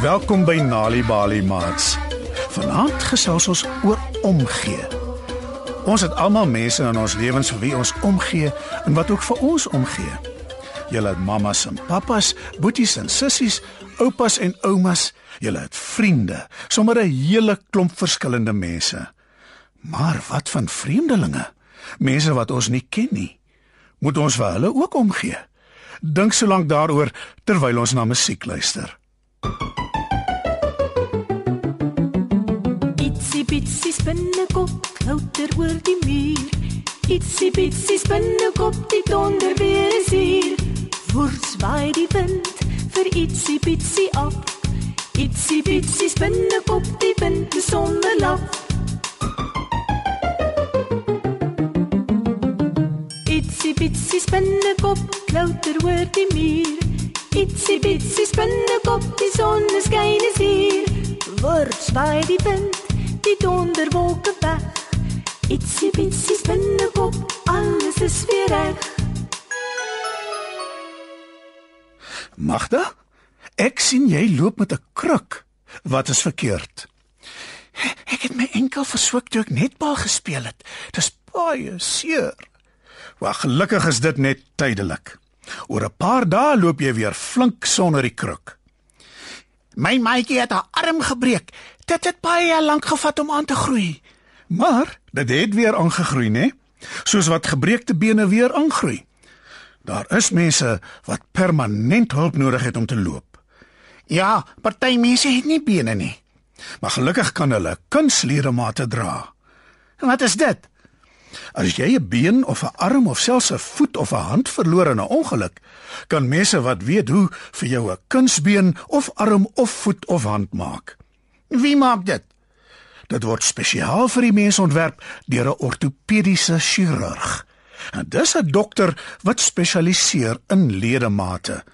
Welkom by Nali Bali Mats. Vanaand gesels ons oor omgee. Ons het almal mense in ons lewens vir wie ons omgee en wat ook vir ons omgee. Julle het mammas en pappas, boeties en sissies, oupas en oumas, julle het vriende, sommer 'n hele klomp verskillende mense. Maar wat van vreemdelinge? Mense wat ons nie ken nie. Moet ons vir hulle ook omgee? Dink so lank daaroor terwyl ons na musiek luister. Bitsie spinnekop, louter oor die muur. Itsie bitsie spinnekop, die donder weer is hier. Woers waai die wind vir itsie bitsie af. Itsie bitsie spinnekop, die wind is sonder laf. Itsie bitsie spinnekop, louter oor die muur. Itsie bitsie spinnekop, die son skyn is hier. Woers waai die wind die donderwolke weg. Itsie bitsie spinnekop, alles is weer reg. Magda? Ek sien jy loop met 'n kruk. Wat is verkeerd? Ek het my enkel verswik toe ek netbal gespeel het. Dis baie seer. Maar gelukkig is dit net tydelik. Oor 'n paar dae loop jy weer flink sonder die kruk. My maatjie het haar arm gebreek. Dit het baie lank gevat om aan te groei. Maar dit het weer aangegroei, né? Soos wat gebreekte bene weer aangroei. Daar is mense wat permanent hulp nodig het om te loop. Ja, party mense het nie bene nie. Maar gelukkig kan hulle kunsledemate dra. En wat is dit? As jy 'n been of 'n arm of selfs 'n voet of 'n hand verloor in 'n ongeluk, kan mense wat weet hoe vir jou 'n kunsbeen of arm of voet of hand maak. Wie maak dit? Dit word spesiaal vir die mens ontwerp deur 'n ortopediese chirurg. En dis 'n dokter wat spesialiseer in ledemate.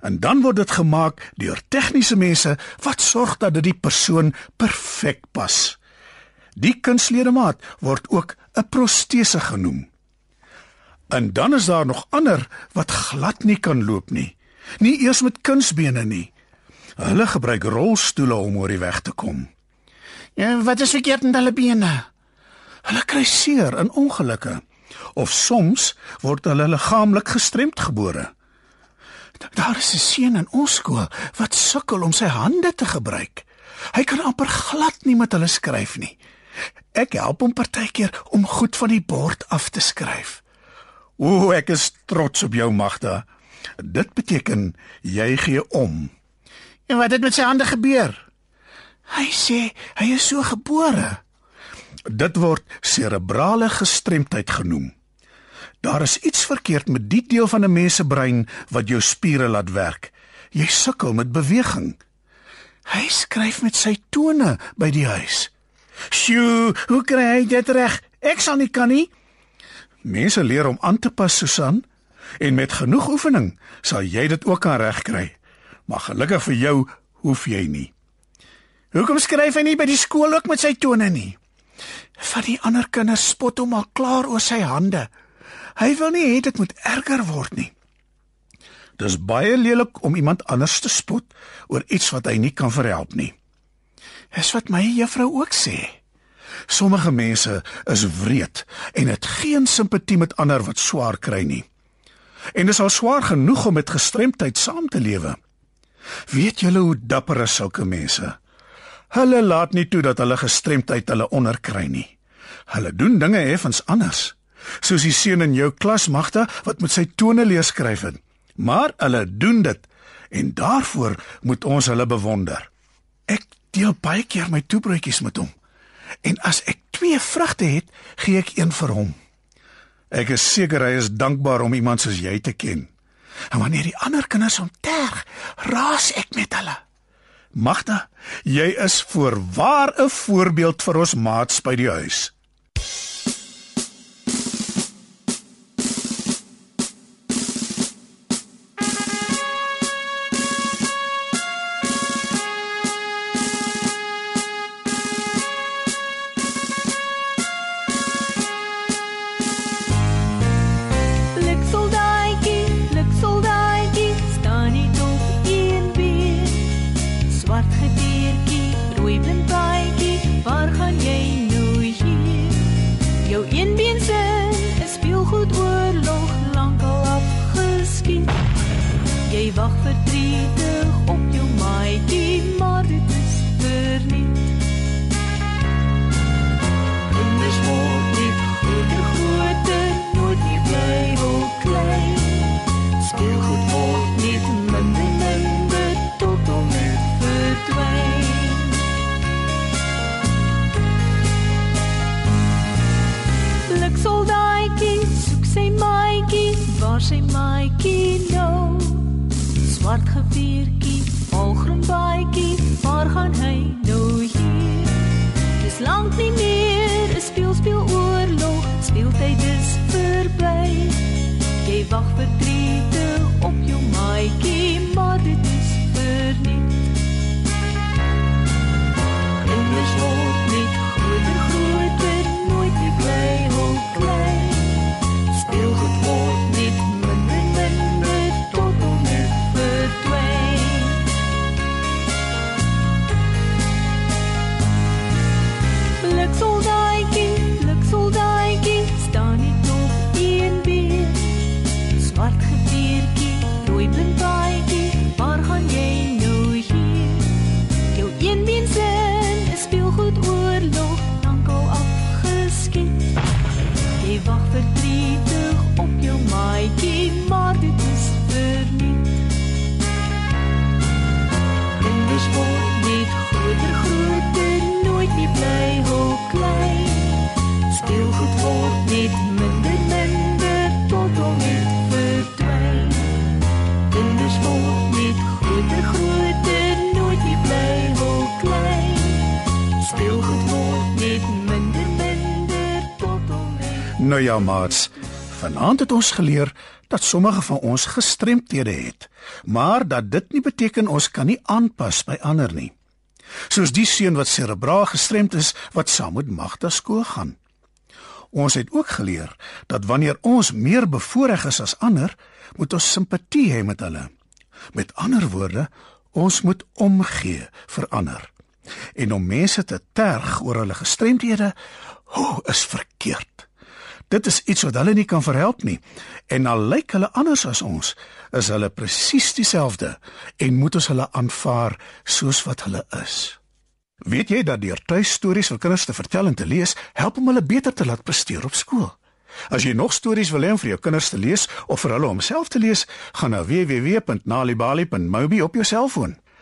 En dan word dit gemaak deur tegniese mense wat sorg dat dit die persoon perfek pas. Die kunsledemaat word ook 'n protese genoem. En dan is daar nog ander wat glad nie kan loop nie. Nie eers met kunsbene nie. Hulle gebruik rolstoele om oor die weg te kom. Ja, wat is verkeerd met hulle bene? Hulle kry seer in ongelukke of soms word hulle liggaamlik gestremd gebore. Daar is 'n seun in ons skool wat sukkel om sy hande te gebruik. Hy kan amper glad nie met hulle skryf nie. Ek help hom partykeer om goed van die bord af te skryf. O, ek is trots op jou Magda. Dit beteken jy gee om. En wat het met sy hande gebeur? Hy sê hy is so gebore. Dit word serebrale gestremdheid genoem. Daar is iets verkeerd met die deel van 'n mens se brein wat jou spiere laat werk. Jy sukkel met beweging. Hy skryf met sy tone by die huis. Sjoe, hoe kry hy dit reg? Ek sal nie kan nie. Mense leer om aan te pas, Susan, en met genoeg oefening sal jy dit ook kan regkry. Maar gelukkig vir jou hoef jy nie. Hoekom skryf hy nie by die skool ook met sy tone nie? Van die ander kinders spot hom al klaar oor sy hande. Hy wil nie hê dit moet erger word nie. Dis baie lelik om iemand anders te spot oor iets wat hy nie kan verhelp nie. Dis wat my juffrou ook sê. Sommige mense is wreed en het geen simpatie met ander wat swaar kry nie. En dis al swaar genoeg om met gestremdheid saam te lewe. Weet julle hoe dapper is sulke mense? Hulle laat nie toe dat hulle gestremdheid hulle onderkry nie. Hulle doen dinge effens anders. Soos die seun in jou klas Magda wat met sy tone leer skryf het. Maar hulle doen dit en daarvoor moet ons hulle bewonder. Ek deel baie keer my toebroodjies met hom. En as ek twee vrugte het, gee ek een vir hom. Ek is seker hy is dankbaar om iemand soos jy te ken. En wanneer die ander kinders hom terg, raas ek met hulle. Magda, jy is voorwaar 'n voorbeeld vir ons maats by die huis. Swart geviertjie, volgroen baadjie, waar gaan hy nou hier? Dis lank nie meer 'n speel speel oorlog, speeltyd is verby. Jy wag verdrietig wag verdrietig op jou maatjie, maar dit is verniet. Kinders word net groter, groter, Nou ja, maats. Vanaand het ons geleer dat sommige van ons gestremthede het, maar dat dit nie beteken ons kan nie aanpas by ander nie. Soos die seun wat serebraal gestremd is wat saam met Magda skool gaan. Ons het ook geleer dat wanneer ons meer bevoordeel is as ander, moet ons simpatie hê met hulle. Met ander woorde, ons moet omgee vir ander. En om mense te terg oor hulle gestremdhede, ho, is verkeerd. Dit is iets wat hulle nie kan verhelp nie. En al lyk hulle anders as ons, is hulle presies dieselfde en moet ons hulle aanvaar soos wat hulle is. Weet jy dat deur tuistories vir kinders te vertel en te lees, help om hulle beter te laat presteer op skool? As jy nog stories wil hê om vir jou kinders te lees of vir hulle om self te lees, gaan na www.nalibali.mobi op jou selfoon.